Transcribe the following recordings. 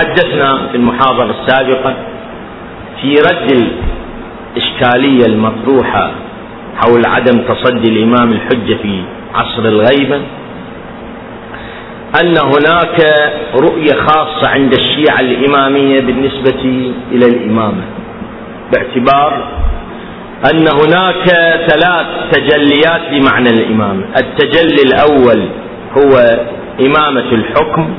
تحدثنا في المحاضرة السابقة في رد الإشكالية المطروحة حول عدم تصدي الإمام الحجة في عصر الغيبة أن هناك رؤية خاصة عند الشيعة الإمامية بالنسبة إلى الإمامة باعتبار أن هناك ثلاث تجليات لمعنى الإمامة. التجلي الأول هو إمامة الحكم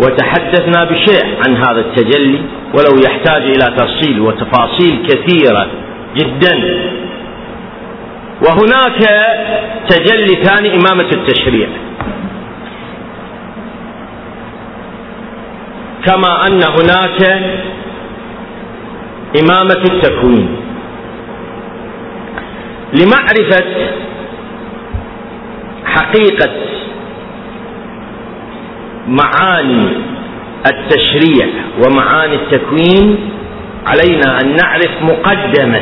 وتحدثنا بشيء عن هذا التجلي ولو يحتاج إلى تفصيل وتفاصيل كثيرة جدا. وهناك تجلي ثاني إمامة التشريع. كما أن هناك إمامة التكوين. لمعرفة حقيقة معاني التشريع ومعاني التكوين علينا أن نعرف مقدمة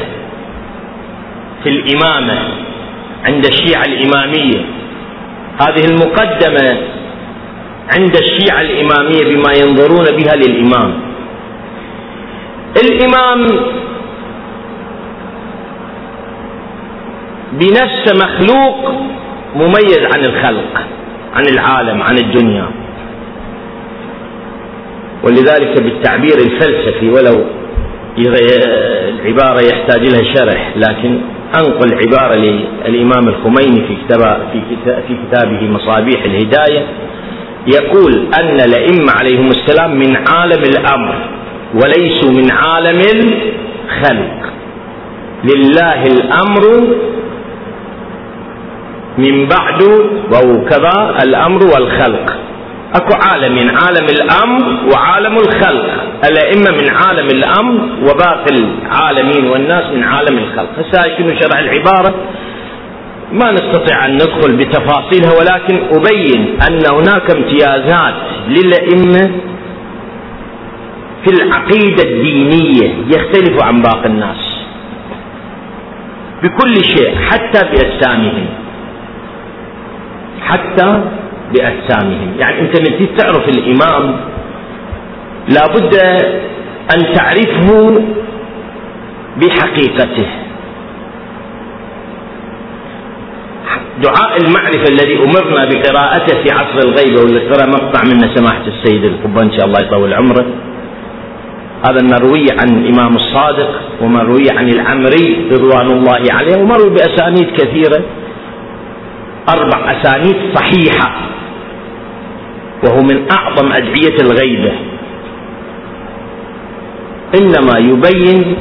في الإمامة عند الشيعة الإمامية. هذه المقدمة عند الشيعة الإمامية بما ينظرون بها للإمام. الإمام بنفسه مخلوق مميز عن الخلق عن العالم عن الدنيا. ولذلك بالتعبير الفلسفي ولو العبارة يحتاج لها شرح لكن أنقل عبارة للإمام الخميني في كتاب في كتابه مصابيح الهداية يقول أن الأئمة عليهم السلام من عالم الأمر وليسوا من عالم الخلق. لله الأمر من بعد وكذا الأمر والخلق. أكو عالمين عالم الأمر وعالم الخلق. الأئمة من عالم الأمر وباقي العالمين والناس من عالم الخلق. هسه شنو شرح العبارة؟ ما نستطيع أن ندخل بتفاصيلها ولكن أبين أن هناك امتيازات للأئمة في العقيدة الدينية يختلف عن باقي الناس. بكل شيء حتى بأجسامهم. حتى بأجسامهم. يعني أنت من تعرف الإمام لابد أن تعرفه بحقيقته. دعاء المعرفة الذي أمرنا بقراءته في عصر الغيبة واللي قرأ مقطع منه سماحة السيد القبان إن شاء الله يطول عمره. هذا المروي عن الإمام الصادق ومروي عن العمري رضوان الله عليه ومروي بأسانيد كثيرة. أربع أسانيد صحيحة. وهو من أعظم أدعية الغيبة. إنما يبين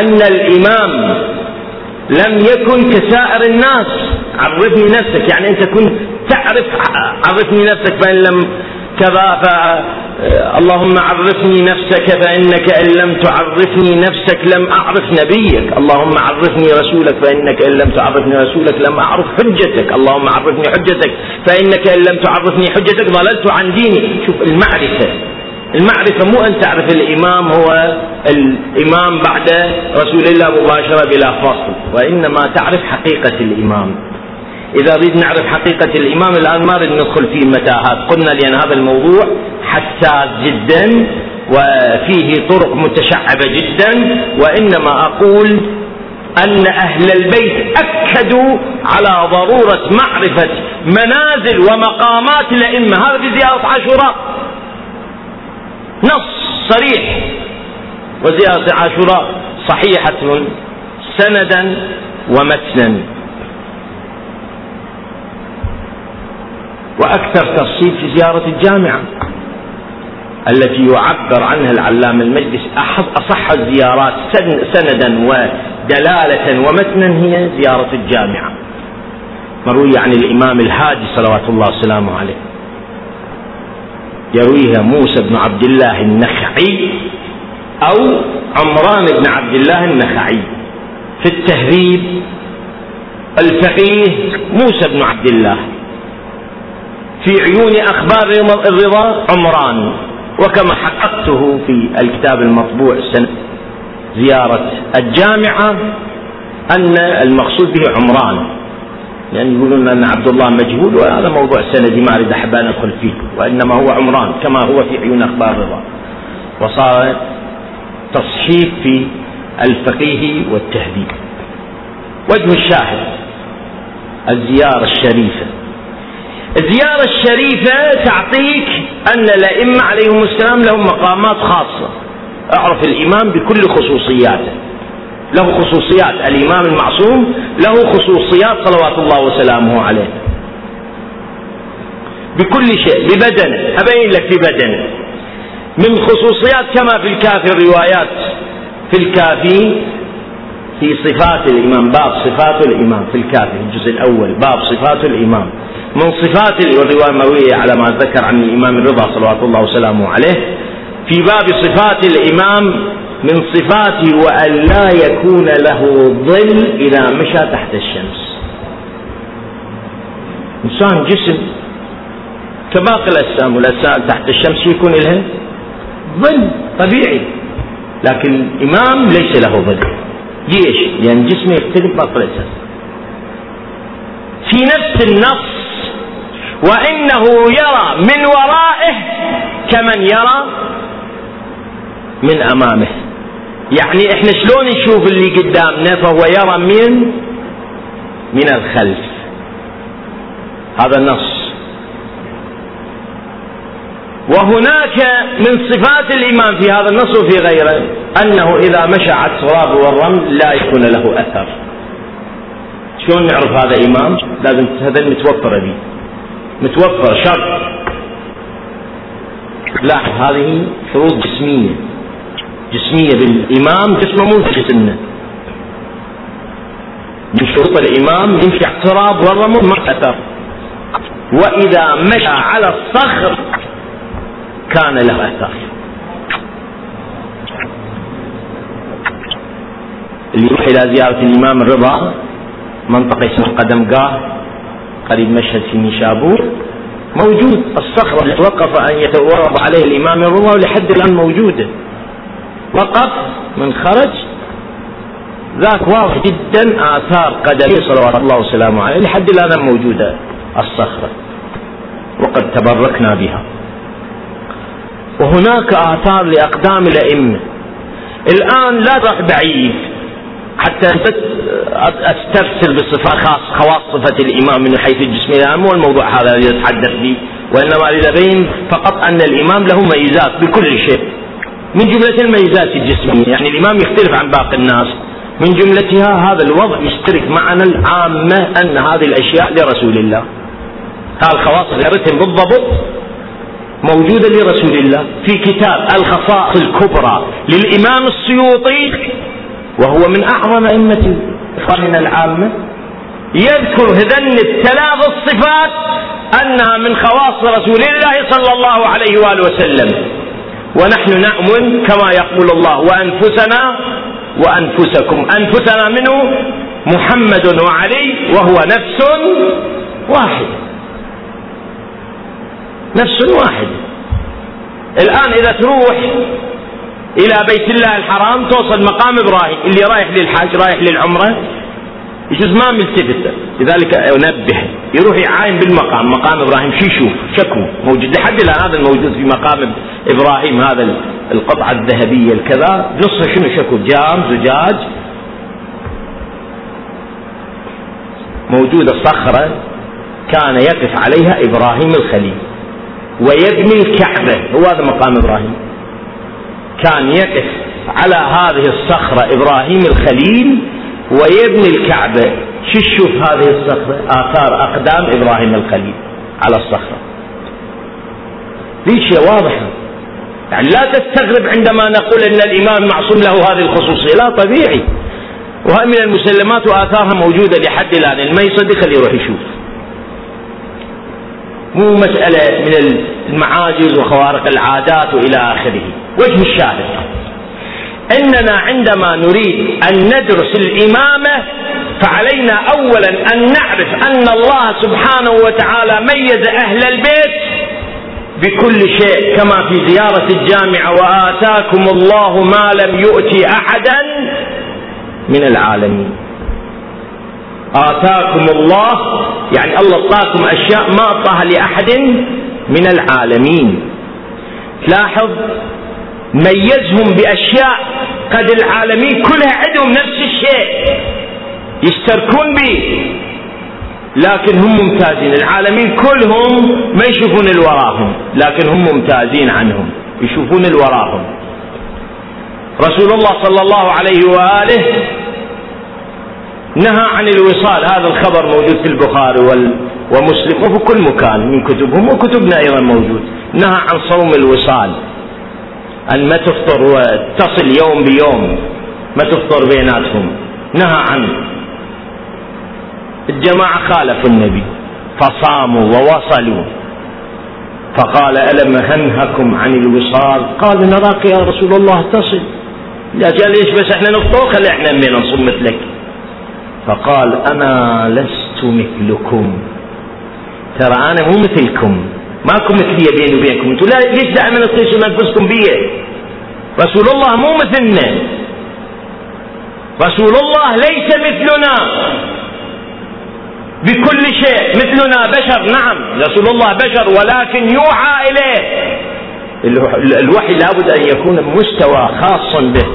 أن الإمام لم يكن كسائر الناس. عرفني نفسك يعني أنت كنت تعرف عرفني نفسك فإن لم كذا اللهم عرفني نفسك فإنك إن لم تعرفني نفسك لم أعرف نبيك. اللهم عرفني رسولك فإنك إن لم تعرفني رسولك لم أعرف حجتك. اللهم عرفني حجتك فإنك إن لم تعرفني حجتك. ضللت عن ديني. شوف المعرفة المعرفة مو أن تعرف الإمام هو الإمام بعد رسول الله مباشرة بلا فصل وإنما تعرف حقيقة الإمام. إذا نريد نعرف حقيقة الإمام الآن ما نريد ندخل في متاهات. قلنا لأن هذا الموضوع حساس جدا وفيه طرق متشعبة جدا وإنما أقول أن أهل البيت أكدوا على ضرورة معرفة منازل ومقامات الأئمة. هذا في زيارة عاشوراء. نص صريح. وزيارة عاشوراء صحيحة سندا ومتنا. وأكثر تفصيل في زيارة الجامعة التي يعبر عنها العلام المجلس أصح الزيارات سندا ودلالة ومتنا هي زيارة الجامعة. مروية عن الإمام الهادي صلوات الله وسلامه عليه. يرويها موسى بن عبد الله النخعي أو عمران بن عبد الله النخعي. في التهذيب الفقيه موسى بن عبد الله. في عيون أخبار الرضا عمران. وكما حققته في الكتاب المطبوع زيارة الجامعة أن المقصود به عمران. يعني يقولون أن عبد الله مجهول وهذا موضوع سندي ما أريد أحب أن أدخل فيه وإنما هو عمران كما هو في عيون أخبار الرضا. وصار تصحيف في الفقيه والتهذيب. وجه الشاهد الزيارة الشريفة. الزيارة الشريفة تعطيك أن الأئمة عليهم السلام لهم مقامات خاصة. أعرف الإمام بكل خصوصياته. له خصوصيات. الإمام المعصوم له خصوصيات صلوات الله وسلامه عليه. بكل شيء ببدنه. أبين لك ببدنه من خصوصيات كما في الكافي الروايات. في الكافي في صفات الإمام باب صفات الإمام. في الكافي الجزء الأول باب صفات الإمام. من صفات الرواية المروية على ما ذكر عن الإمام الرضا صلوات الله وسلامه عليه في باب صفات الإمام من صفاته وأن لا يكون له ظل إذا مشى تحت الشمس. إنسان جسم كباقي الأجسام والأجسام تحت الشمس يكون لها ظل طبيعي لكن الإمام ليس له ظل. ليش؟ لأن جسمه يختلف باقي الأجسام في نفس النص وإنه يرى من ورائه كمن يرى من أمامه. يعني إحنا شلون نشوف اللي قدامنا فهو يرى من من الخلف. هذا النص. وهناك من صفات الإمام في هذا النص وفي غيره أنه إذا مشى على التراب والرمل لا يكون له أثر. شلون نعرف هذا إمام لازم هذا متوفر به متوفر شرط. لاحظ هذه شروط جسمية. جسمية بالإمام جسمه في جسمنا. من شروط الإمام يمشي اعتراب والرمل ما أثر وإذا مشى على الصخر كان له أثر. اللي يروح إلى زيارة الإمام الرضا منطقة اسمها قدمقاه. قريب مشهد في نيشابور. موجود. الصخرة اللي توقف أن يتورط عليه الإمام الرضا ولحد الآن موجودة. وقف من خرج ذاك واضح جدا آثار قدمه صلوات الله وسلامه عليه لحد الآن موجودة. الصخرة. وقد تبركنا بها. وهناك آثار لأقدام الأئمة. الآن لا تروح بعيد. حتى استرسل بصفات خاص خواص صفة الإمام من حيث الجسم. الآن مو الموضوع هذا اللي أتحدث به وإنما أريد أبين فقط أن الإمام له ميزات بكل شيء. من جملة الميزات الجسمية يعني الإمام يختلف عن باقي الناس. من جملتها هذا الوضع يشترك معنا العامة أن هذه الأشياء لرسول الله. هذه الخواص غيرتهم بالضبط موجودة لرسول الله. في كتاب الخصائص الكبرى للإمام السيوطي وهو من أعظم أئمة إخواننا العامة يذكر هذن الثلاث الصفات أنها من خواص رسول الله صلى الله عليه وآله وسلم. ونحن نأمن كما يقول الله وأنفسنا وأنفسكم. أنفسنا منه محمد وعلي وهو نفس واحد. نفس واحد. الآن إذا تروح إلى بيت الله الحرام توصل مقام إبراهيم اللي رايح للحج رايح للعمرة. يجوز ما ملتفت لذلك أنبه. يروح يعاين بالمقام. مقام إبراهيم. شو يشوف؟ شكو؟ موجود. لحد الآن هذا الموجود في مقام إبراهيم هذا القطعة الذهبية الكذا. نصها شنو؟ شكو؟ جام زجاج. موجودة صخرة كان يقف عليها إبراهيم الخليل. ويبني الكعبة. هو هذا مقام إبراهيم. كان يقف على هذه الصخرة إبراهيم الخليل ويبني الكعبة. شو تشوف هذه الصخرة؟ آثار أقدام إبراهيم الخليل على الصخرة. ذي شيء واضحة يعني لا تستغرب عندما نقول أن الإمام معصوم له هذه الخصوصية. لا طبيعي. وهي من المسلمات وآثارها موجودة لحد الآن. المي يصدق اللي يروح يشوف. مو مسألة من المعاجز وخوارق العادات وإلى آخره. وجه الشاهد. إننا عندما نريد أن ندرس الإمامة فعلينا اولا أن نعرف أن الله سبحانه وتعالى ميز أهل البيت بكل شيء كما في زيارة الجامعة وآتاكم الله ما لم يؤت احدا من العالمين. آتاكم الله يعني الله أعطاكم أشياء ما أعطاها لأحد من العالمين. تلاحظ ميزهم بأشياء قد العالمين كلها عندهم نفس الشيء يشتركون به لكن هم ممتازين. العالمين كلهم ما يشوفون الوراهم لكن هم ممتازين عنهم يشوفون الوراهم رسول الله صلى الله عليه وآله نهى عن الوصال. هذا الخبر موجود في البخاري ومسلم وفي كل مكان من كتبهم وكتبنا أيضا موجود. نهى عن صوم الوصال. أن ما تفطر وتصل يوم بيوم ما تفطر بيناتهم. نهى عنه الجماعة خالفوا النبي فصاموا ووصلوا. فقال ألم أنهكم عن الوصال؟ قال نراك يا رسول الله تصل. لا قال ليش بس إحنا نفطر خلي إحنا من نصوم مثلك فقال أنا لست مثلكم. ترى أنا مو مثلكم. ماكو مثلية بيني وبينكم. أنتم ليش دائما تقيسون أنفسكم بي؟ رسول الله مو مثلنا. رسول الله ليس مثلنا. بكل شيء مثلنا بشر. نعم رسول الله بشر ولكن يوحى إليه. الوحي لابد أن يكون مستوى خاص به.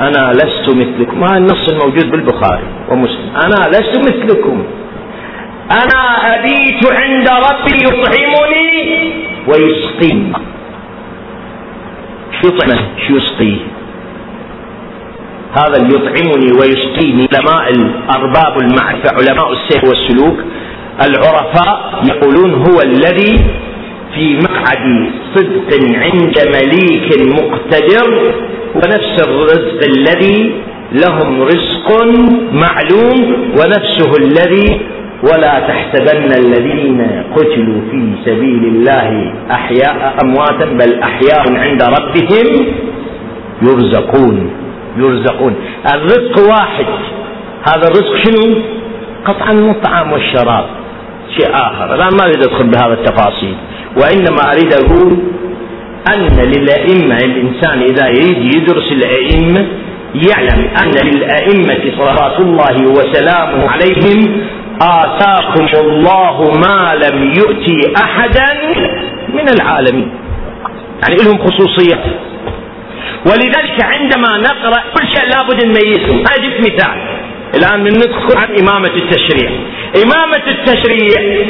أنا لست مثلكم. هذا النص الموجود بالبخاري ومسلم. أنا لست مثلكم. أنا أبيت عند ربي يطعمني ويسقيني. شو يطعمه شو يسقيه. هذا اللي يطعمني ويسقيني. علماء الأرباب المعرفة علماء السير والسلوك العرفاء يقولون هو الذي في مقعد صدق عند مليك مقتدر ونفس الرزق الذي لهم رزق معلوم ونفسه الذي ولا تحسبن الذين قتلوا في سبيل الله أحياء أمواتا بل أحياء عند ربهم يرزقون يرزقون. الرزق واحد. هذا الرزق شنو؟ قطعا الطعام والشراب. شيء آخر. الآن ما أريد أدخل بهذا التفاصيل. وإنما أريد أقول أن للأئمة الإنسان إذا يريد يدرس الأئمة يعلم أن للأئمة صلوات الله وسلامه عليهم آتاكم الله ما لم يؤتي أحدا من العالمين. يعني لهم خصوصية. ولذلك عندما نقرأ كل شيء لابد نميزه. أنا مثال. الآن ندخل عن إمامة التشريع. إمامة التشريع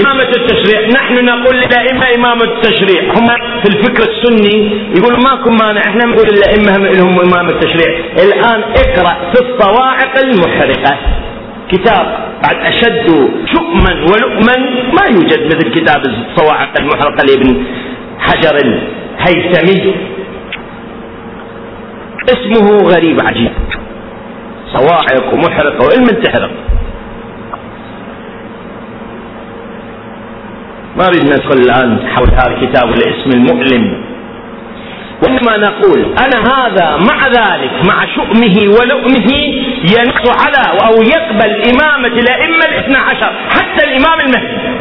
إمامة التشريع. نحن نقول للأئمة إمامة التشريع. هم في الفكر السني يقول ماكم مانع. إحنا نقول الأئمة لهم إمامة التشريع. الآن اقرأ في الصواعق المحرقة. كتاب. أشد شؤما ولؤما ما يوجد مثل كتاب الصواعق المحرقة لابن حجر الهيثمي. اسمه غريب عجيب. صواعق ومحرقة وإلم تحرق. ما أريد ندخل الآن حول هذا الكتاب الاسم المؤلم. وإنما نقول أنا هذا مع ذلك مع شؤمه ولؤمه ينص على أو يقبل إمامة الأئمة الاثنى عشر حتى الإمام المهدي.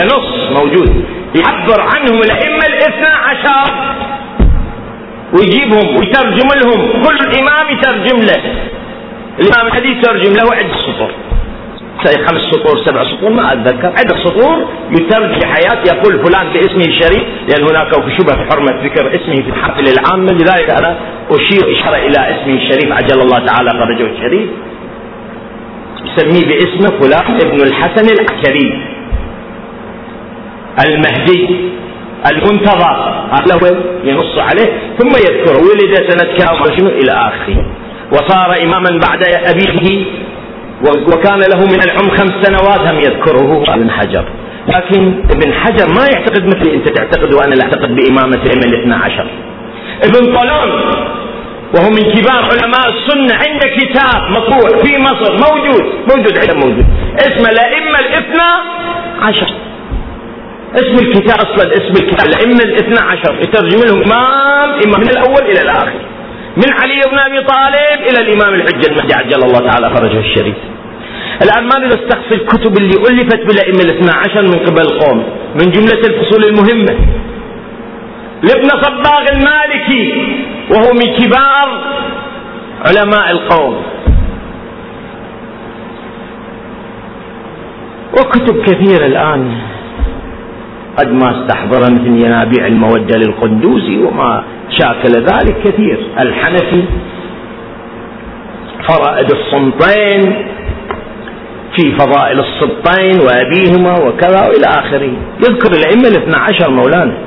ينص موجود. يعبر عنهم الأئمة الاثنى عشر. ويجيبهم ويترجم لهم. كل إمام يترجم له. الإمام الحديث يترجم له عدة خمس سطور سبع سطور ما أتذكر. عدة سطور يترجم حياة يقول فلان باسمه الشريف لأن هناك شبه حرمة ذكر اسمه في الحفل العامة لذلك أنا أشير إشارة إلى اسمه الشريف عجل الله تعالى فرجه الشريف. يسميه باسمه فلان ابن الحسن العسكري. المهدي المنتظر. هذا ينص عليه. ثم يذكر ولد سنة كام؟ إلى آخره. وصار إماما بعد أبيه وكان له من العمر خمس سنوات هم يذكره ابن حجر. لكن ابن حجر ما يعتقد مثلي. انت تعتقد وأنا لا اعتقد بإمامة الائمه الاثنى عشر. ابن طولون وهو من كبار علماء السنة عنده كتاب مطبوع في مصر موجود موجود عنده موجود. اسمه الأئمة الاثنى عشر. اسم الكتاب أصلا اسم الكتاب الأئمة الاثنى عشر. يترجم لهم إمام إمام من الأول إلى الآخر. من علي بن أبي طالب إلى الإمام الحجه المهدي عجل الله تعالى فرجه الشريف. الآن ما نريد أستقصي الكتب اللي ألفت بالأئمة الاثنا عشر من قبل القوم من جملة الفصول المهمة. لابن صباغ المالكي وهو من كبار علماء القوم وكتب كثيرة الآن قد ما استحضر مثل ينابيع المودة للقندوزي وما شاكل ذلك كثير. الحنفي فرائد الصمتين في فضائل السبطين وأبيهما وكذا وإلى آخره. يذكر الأئمة الاثنى عشر مولانا.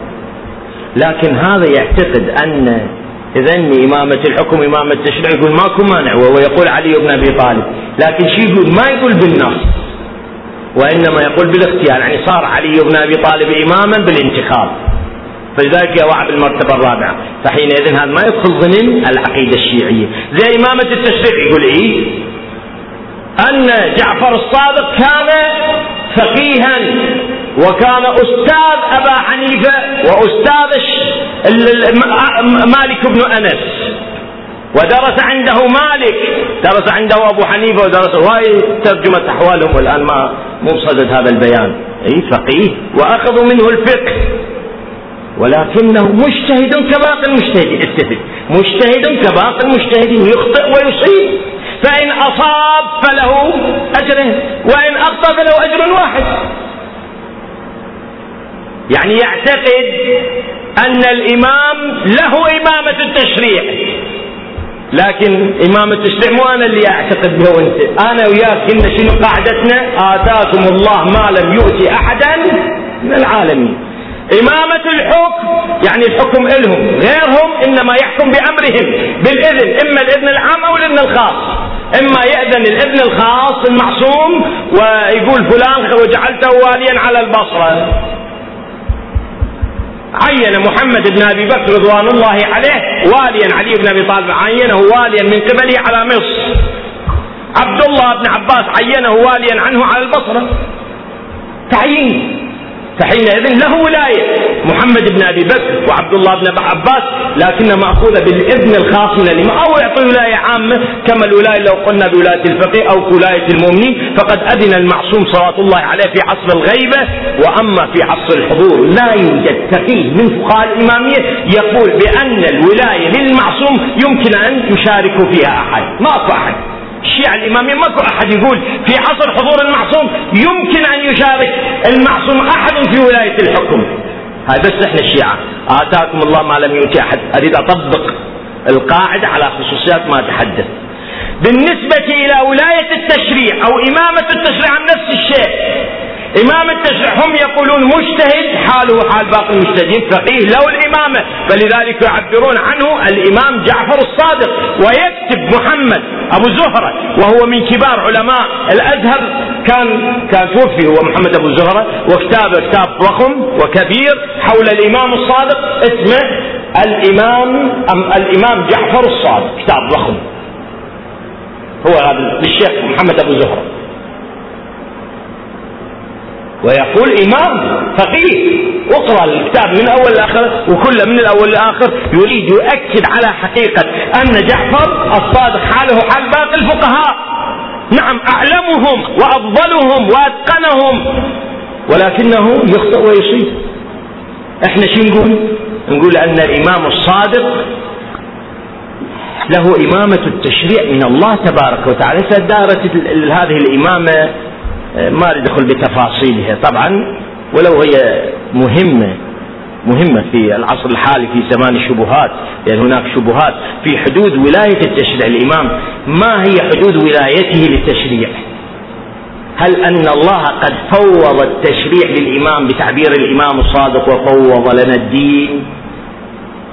لكن هذا يعتقد أن إذا إمامة الحكم إمامة التشريع يقول ماكو مانع وهو يقول علي بن أبي طالب. لكن شي يقول ما يقول بالنص وإنما يقول بالاختيار. يعني صار علي بن أبي طالب إماما بالانتخاب. فلذلك يقع بالمرتبة الرابعة. فحينئذ هذا ما يدخل ضمن العقيدة الشيعية. زي إمامة التشريع يقول إيه؟ أن جعفر الصادق كان فقيها وكان أستاذ أبا حنيفة وأستاذ مالك بن أنس. ودرس عنده مالك درس عنده أبو حنيفة ودرس وهي ترجمة أحوالهم والآن ما مو بصدد هذا البيان. أي فقيه. وأخذوا منه الفقه. ولكنه مجتهد كباقي المجتهدين استفد. مجتهد كباقي المجتهدين يخطئ ويصيب. فإن أصاب فله أجره وإن أخطأ فله أجر واحد. يعني يعتقد أن الإمام له إمامة التشريع. لكن إمامة التشريع مو أنا اللي أعتقد به وأنت أنا وياك كنا شنو قاعدتنا؟ آتاكم الله ما لم يؤتي أحدا من العالمين. إمامة الحكم يعني الحكم إلهم. غيرهم إنما يحكم بأمرهم بالإذن إما الإذن العام أو الإذن الخاص. إما يأذن الإذن الخاص المعصوم ويقول فلان وجعلته واليا على البصرة. عين محمد بن أبي بكر رضوان الله عليه واليا علي بن أبي طالب عينه واليا من قبله على مصر. عبد الله بن عباس عينه واليا عنه على البصرة. تعيين. فحينئذ له ولاية. محمد بن أبي بكر وعبد الله بن عباس لكنها مأخوذة بالإذن الخاص من الإمام أو يعطي ولاية عامة كما الولاية لو قلنا بولاية الفقيه أو ولاية المؤمنين فقد أذن المعصوم صلوات الله عليه في عصر الغيبة. وأما في عصر الحضور لا يوجد فقيه من فقهاء الإمامية يقول بأن الولاية للمعصوم يمكن أن يشارك فيها أحد. ما أحد. الشيعة الإمامية ماكو أحد يقول في عصر حضور المعصوم يمكن أن يشارك المعصوم أحد في ولاية الحكم. هاي بس إحنا الشيعة. آتاكم الله ما لم يؤتي أحد. أريد أطبق القاعدة على خصوصيات ما تحدث. بالنسبة إلى ولاية التشريع أو إمامة التشريع عن نفس الشيء إمام التشريع هم يقولون مجتهد حاله حال باقي المجتهدين فقيه له الإمامة. فلذلك يعبرون عنه الإمام جعفر الصادق ويكتب محمد أبو زهرة وهو من كبار علماء الأزهر. كان كان توفي هو محمد أبو زهرة وكتابه كتاب ضخم وكبير حول الإمام الصادق اسمه الإمام أم الإمام جعفر الصادق كتاب ضخم. هو هذا للشيخ محمد أبو زهرة. ويقول إمام فقيه. اقرأ الكتاب من أول لآخر وكله من الأول لآخر يريد يؤكد على حقيقة أن جعفر الصادق حاله حال باقي الفقهاء. نعم أعلمهم وأفضلهم وأتقنهم ولكنه يخطئ ويصيب. إحنا شو نقول؟ نقول أن الإمام الصادق له إمامة التشريع من الله تبارك وتعالى. فدارت هذه الإمامة ما ادخل بتفاصيلها. طبعا ولو هي مهمة مهمة في العصر الحالي في زمان الشبهات لأن يعني هناك شبهات في حدود ولاية التشريع. الإمام ما هي حدود ولايته للتشريع؟ هل أن الله قد فوض التشريع للإمام بتعبير الإمام الصادق وفوض لنا الدين؟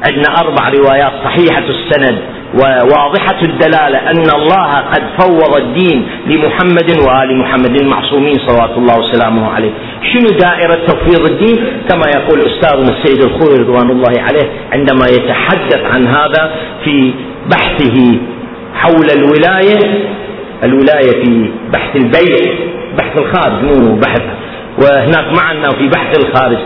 عندنا أربع روايات صحيحة السند. وواضحة الدلالة أن الله قد فوض الدين لمحمد وآل محمد المعصومين صلوات الله وسلامه عليه. شنو دائرة تفويض الدين؟ كما يقول أستاذنا السيد الخوي رضوان الله عليه عندما يتحدث عن هذا في بحثه حول الولاية الولاية في بحث البيع بحث الخارج مو بحث. وهناك معنا في بحث الخارج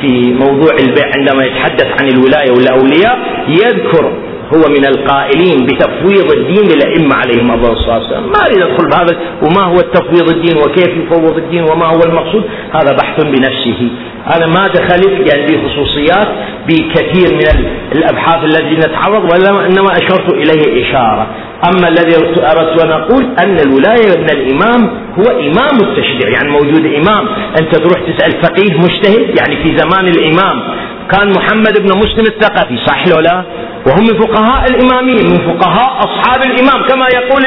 في موضوع البيع عندما يتحدث عن الولاية والأولياء يذكر هو من القائلين بتفويض الدين للأئمة عليهم الصلاة والسلام. ما أريد أدخل بهذا وما هو التفويض الدين وكيف يفوض الدين وما هو المقصود؟ هذا بحث بنفسه. أنا ما دخلت يعني بخصوصيات بكثير من الأبحاث التي نتعرض وإنما أشرت إليه إشارة. أما الذي أردت أن أقول أن الولاية من الإمام هو إمام التشريع يعني موجود إمام. أنت تروح تسأل فقيه مجتهد يعني في زمان الإمام كان محمد بن مسلم الثقفي صح ولا لا؟ وهم من فقهاء الإمامية من فقهاء أصحاب الإمام كما يقول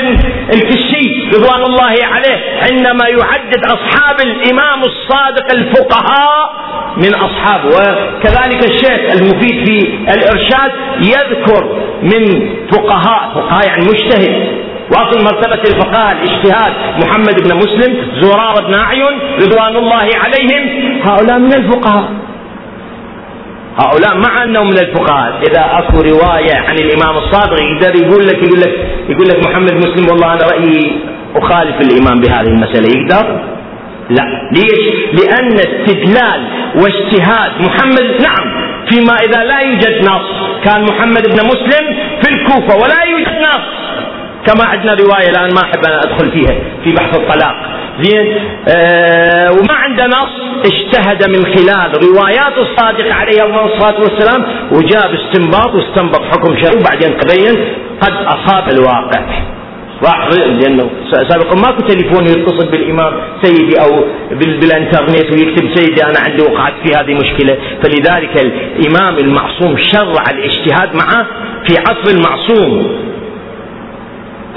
الكشي رضوان الله عليه عندما يعدد أصحاب الإمام الصادق الفقهاء من أصحابه. وكذلك الشيخ المفيد في الإرشاد يذكر من فقهاء فقهاء يعني مجتهد واصل مرتبة الفقهاء الاجتهاد محمد بن مسلم زرار بن أعين رضوان الله عليهم هؤلاء من الفقهاء. هؤلاء مع أنهم من الفقهاء. إذا أكو رواية عن الإمام الصادق يقدر يقول لك يقول لك يقول لك محمد مسلم والله أنا رأيي أخالف الإمام بهذه المسألة. يقدر؟ لا. ليش؟ لأن استدلال واجتهاد محمد نعم فيما إذا لا يوجد نص. كان محمد بن مسلم في الكوفة ولا يوجد نص. كما عندنا رواية الآن ما أحب أدخل فيها في بحث الطلاق. زين؟ آه وما عنده نص اجتهد من خلال روايات الصادق عليه الصلاة والسلام وجاب استنباط واستنبط حكم شرعي وبعدين تبين قد أصاب الواقع. راح لأنه سابقا ماكو تليفون يتصل بالإمام سيدي أو بالإنترنت ويكتب سيدي أنا عندي وقعت في هذه مشكلة. فلذلك الإمام المعصوم شرع الاجتهاد معه في عصر المعصوم.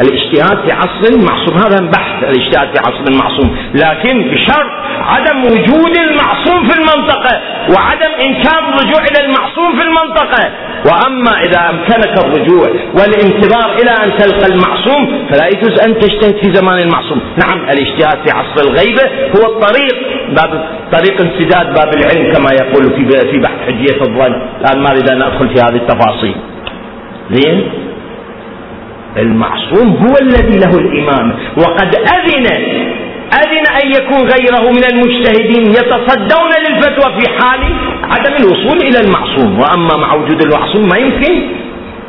الاجتهاد في عصر المعصوم. هذا بحث الاجتهاد في عصر المعصوم. لكن بشرط عدم وجود المعصوم في المنطقة وعدم إمكان الرجوع إلى المعصوم في المنطقة. وأما إذا أمكنك الرجوع والانتظار إلى أن تلقى المعصوم فلا يجوز أن تجتهد في زمان المعصوم. نعم الاجتهاد في عصر الغيبة هو الطريق باب طريق امتداد باب العلم كما يقول في في بحث حجية الظن. الآن ما أريد أن أدخل في هذه التفاصيل. زين؟ المعصوم هو الذي له الإمامة وقد أذن أذن أن يكون غيره من المجتهدين يتصدون للفتوى في حال عدم الوصول إلى المعصوم. وأما مع وجود المعصوم ما يمكن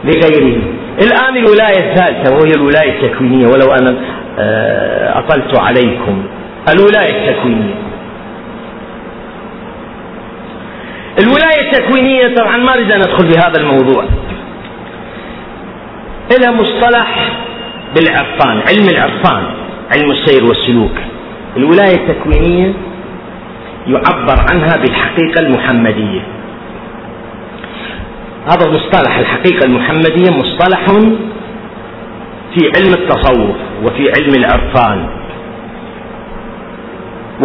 لغيره. الآن الولاية الثالثة وهي الولاية التكوينية. ولو أنا آه، أطلت عليكم. الولاية التكوينية. الولاية التكوينية طبعا ما أريد أن أدخل في هذا الموضوع. إلى مصطلح بالعرفان علم العرفان علم السير والسلوك. الولاية التكوينية يعبر عنها بالحقيقة المحمدية. هذا المصطلح الحقيقة المحمدية مصطلح في علم التصوف وفي علم العرفان.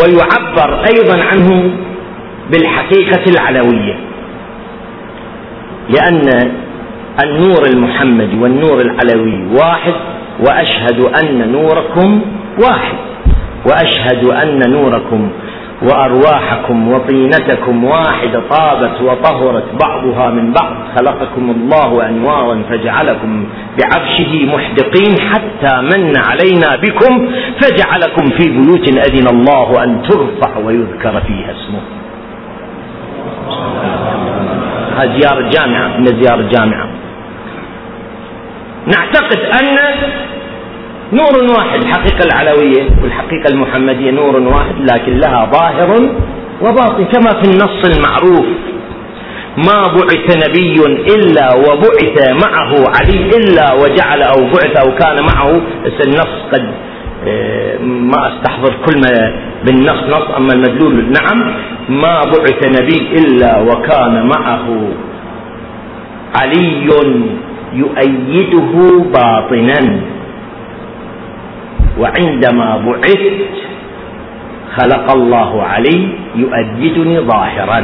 ويعبر أيضا عنه بالحقيقة العلوية. لأن النور المحمدي والنور العلوي واحد وأشهد أن نوركم واحد وأشهد أن نوركم وأرواحكم وطينتكم واحدة طابت وطهرت بعضها من بعض. خلقكم الله أنوارا فجعلكم بعرشه محدقين حتى من علينا بكم فجعلكم في بيوت أذن الله أن ترفع ويذكر فيها اسمه. هذه زيارة جامعة من زيارة جامعة. نعتقد أن نور واحد الحقيقة العلوية والحقيقة المحمدية نور واحد لكن لها ظاهر وباطن كما في النص المعروف. ما بعث نبي إلا وبعث معه علي إلا وجعل أو بعث أو كان معه. النص قد آه، ما أستحضر كل ما بالنص نص أما المدلول. نعم ما بعث نبي إلا وكان معه علي. يؤيده باطنا. وعندما بعثت خلق الله علي يؤيدني ظاهرا.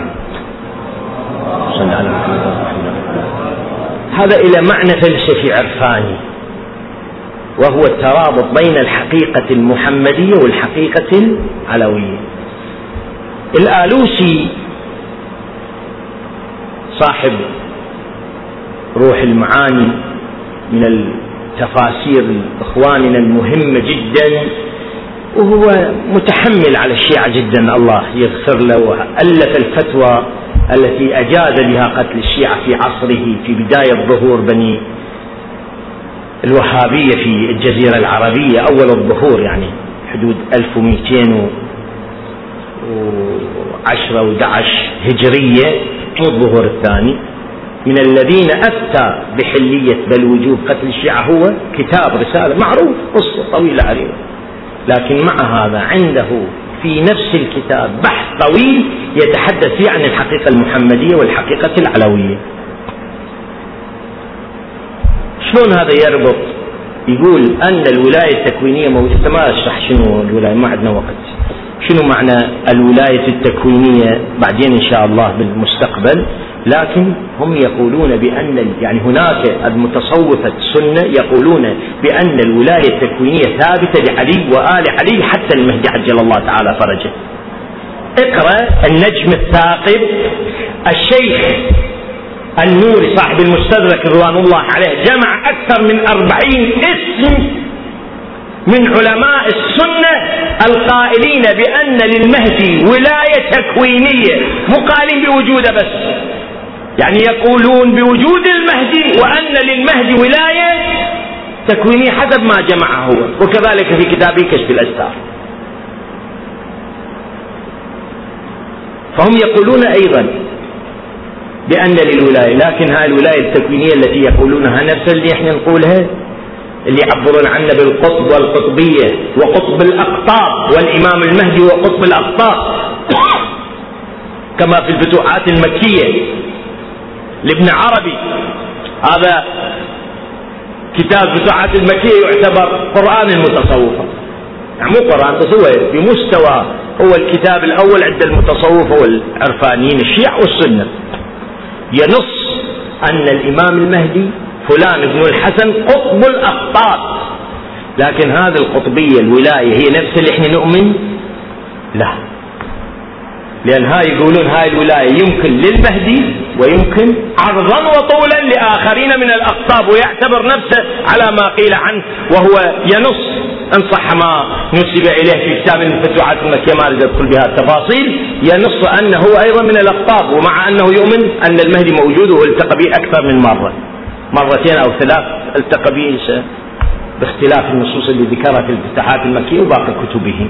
هذا إلى معنى فلسفي عرفاني وهو الترابط بين الحقيقة المحمدية والحقيقة العلوية. الآلوسي صاحب روح المعاني من التفاسير إخواننا المهمة جدا وهو متحمل على الشيعة جدا الله يغفر له وألف الفتوى التي أجاز بها قتل الشيعة في عصره في بداية ظهور بني الوهابية في الجزيرة العربية أول الظهور يعني حدود 1210 و11 هجرية مو الظهور الثاني. من الذين أفتى بحلية بل وجوب قتل الشيعة هو كتاب رسالة معروف قصة طويلة عريضة. لكن مع هذا عنده في نفس الكتاب بحث طويل يتحدث فيه عن الحقيقة المحمدية والحقيقة العلوية. شلون هذا يربط؟ يقول أن الولاية التكوينية موجودة. ما أشرح شنو الولاية ما عندنا وقت. شنو معنى الولاية التكوينية بعدين إن شاء الله بالمستقبل؟ لكن هم يقولون بأن يعني هناك المتصوفة السنة يقولون بأن الولاية التكوينية ثابتة لعلي وآل علي حتى المهدي عجل الله تعالى فرجه. اقرأ النجم الثاقب. الشيخ النوري صاحب المستدرك رضوان الله عليه جمع أكثر من أربعين اسم من علماء السنة القائلين بأن للمهدي ولاية تكوينية مو قائلين بوجوده بس. يعني يقولون بوجود المهدي وأن للمهدي ولاية تكوينية حسب ما جمعه هو. وكذلك في كتابه كشف الأستار فهم يقولون أيضا بأن للولاية لكن هاي الولاية التكوينية التي يقولونها نفس اللي إحنا نقولها اللي يعبرون عنه بالقطب والقطبية وقطب الأقطاب والإمام المهدي وقطب الأقطاب. كما في الفتوحات المكية. لابن عربي. هذا كتاب فتوحات المكية يعتبر قرآن المتصوفة يعني مو قرآن هو بمستوى هو الكتاب الأول عند المتصوفة والعرفانيين الشيع والسنة. ينص أن الإمام المهدي فلان ابن الحسن قطب الأقطاب لكن هذه القطبية الولاية هي نفس اللي إحنا نؤمن لا لأن هاي يقولون هاي الولاية يمكن للمهدي ويمكن عرضا وطولا لآخرين من الأقطاب ويعتبر نفسه على ما قيل عنه وهو ينص إن صح ما نسب إليه في كتاب الفتوحات المكية ما أريد أدخل بها التفاصيل. ينص أنه أيضا من الأقطاب ومع أنه يؤمن أن المهدي موجود والتقى به أكثر من مرة. مرتين أو ثلاث التقى به بإختلاف النصوص اللي ذكرها في الفتوحات المكية وباقي كتبه.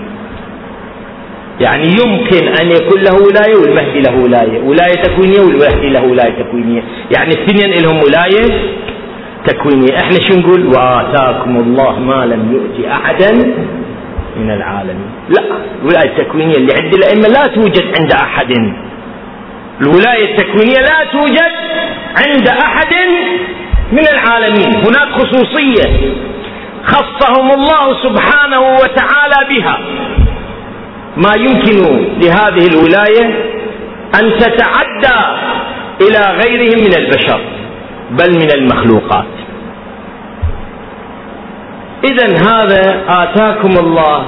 يعني يمكن أن يكون له ولاية والمهدي له ولاية. ولاية تكوينية والمهدي له ولاية تكوينية. يعني الاثنين لهم ولاية تكوينية. إحنا شو نقول؟ وآتاكم الله ما لم يؤتي أحدا من العالمين. لا الولاية التكوينية اللي عند الأئمة لا توجد عند أحد. الولاية التكوينية لا توجد عند أحد من العالمين. هناك خصوصية خصهم الله سبحانه وتعالى بها. ما يمكن لهذه الولاية أن تتعدى إلى غيرهم من البشر بل من المخلوقات. إذا هذا آتاكم الله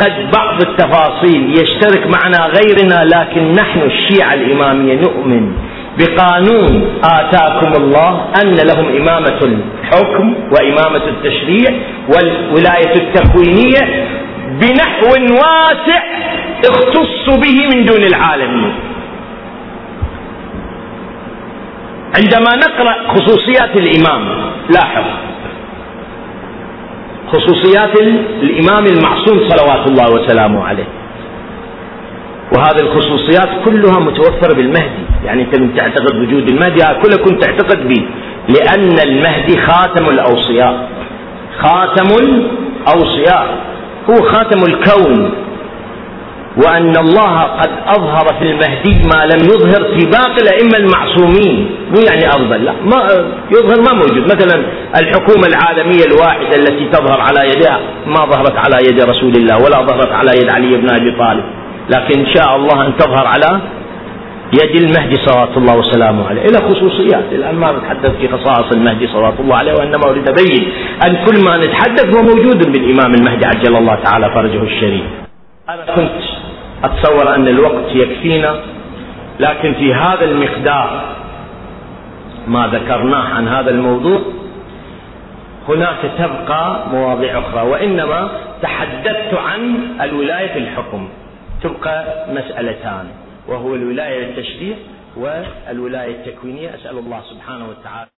قد بعض التفاصيل يشترك معنا غيرنا لكن نحن الشيعة الإمامية نؤمن بقانون آتاكم الله أن لهم إمامة الحكم وإمامة التشريع والولاية التكوينية بنحو واسع اختص به من دون العالمين عندما نقرأ خصوصيات الإمام لاحظ. خصوصيات الإمام المعصوم صلوات الله وسلامه عليه. وهذه الخصوصيات كلها متوفرة بالمهدي. يعني أنت من تعتقد وجود المهدي كلها كنت تعتقد به. لأن المهدي خاتم الأوصياء. خاتم الأوصياء. هو خاتم الكون وأن الله قد أظهر في المهدي ما لم يظهر في باقي الأئمة المعصومين. مو يعني أفضل لا ما يظهر ما موجود. مثلا الحكومة العالمية الواحدة التي تظهر على يدها ما ظهرت على يد رسول الله ولا ظهرت على يد علي بن أبي طالب. لكن إن شاء الله أن تظهر على يد المهدي صلوات الله وسلامه عليه. إلى خصوصيات. الآن ما نتحدث في خصائص المهدي صلوات الله عليه وإنما أريد أبين أن كل ما نتحدث هو موجود بالإمام المهدي عجل الله تعالى فرجه الشريف. أنا كنت أتصور أن الوقت يكفينا لكن في هذا المقدار ما ذكرناه عن هذا الموضوع هناك تبقى مواضيع أخرى وإنما تحدثت عن الولاية في الحكم. تبقى مسألتان. وهو الولاية للتشريع والولاية التكوينية. أسأل الله سبحانه وتعالى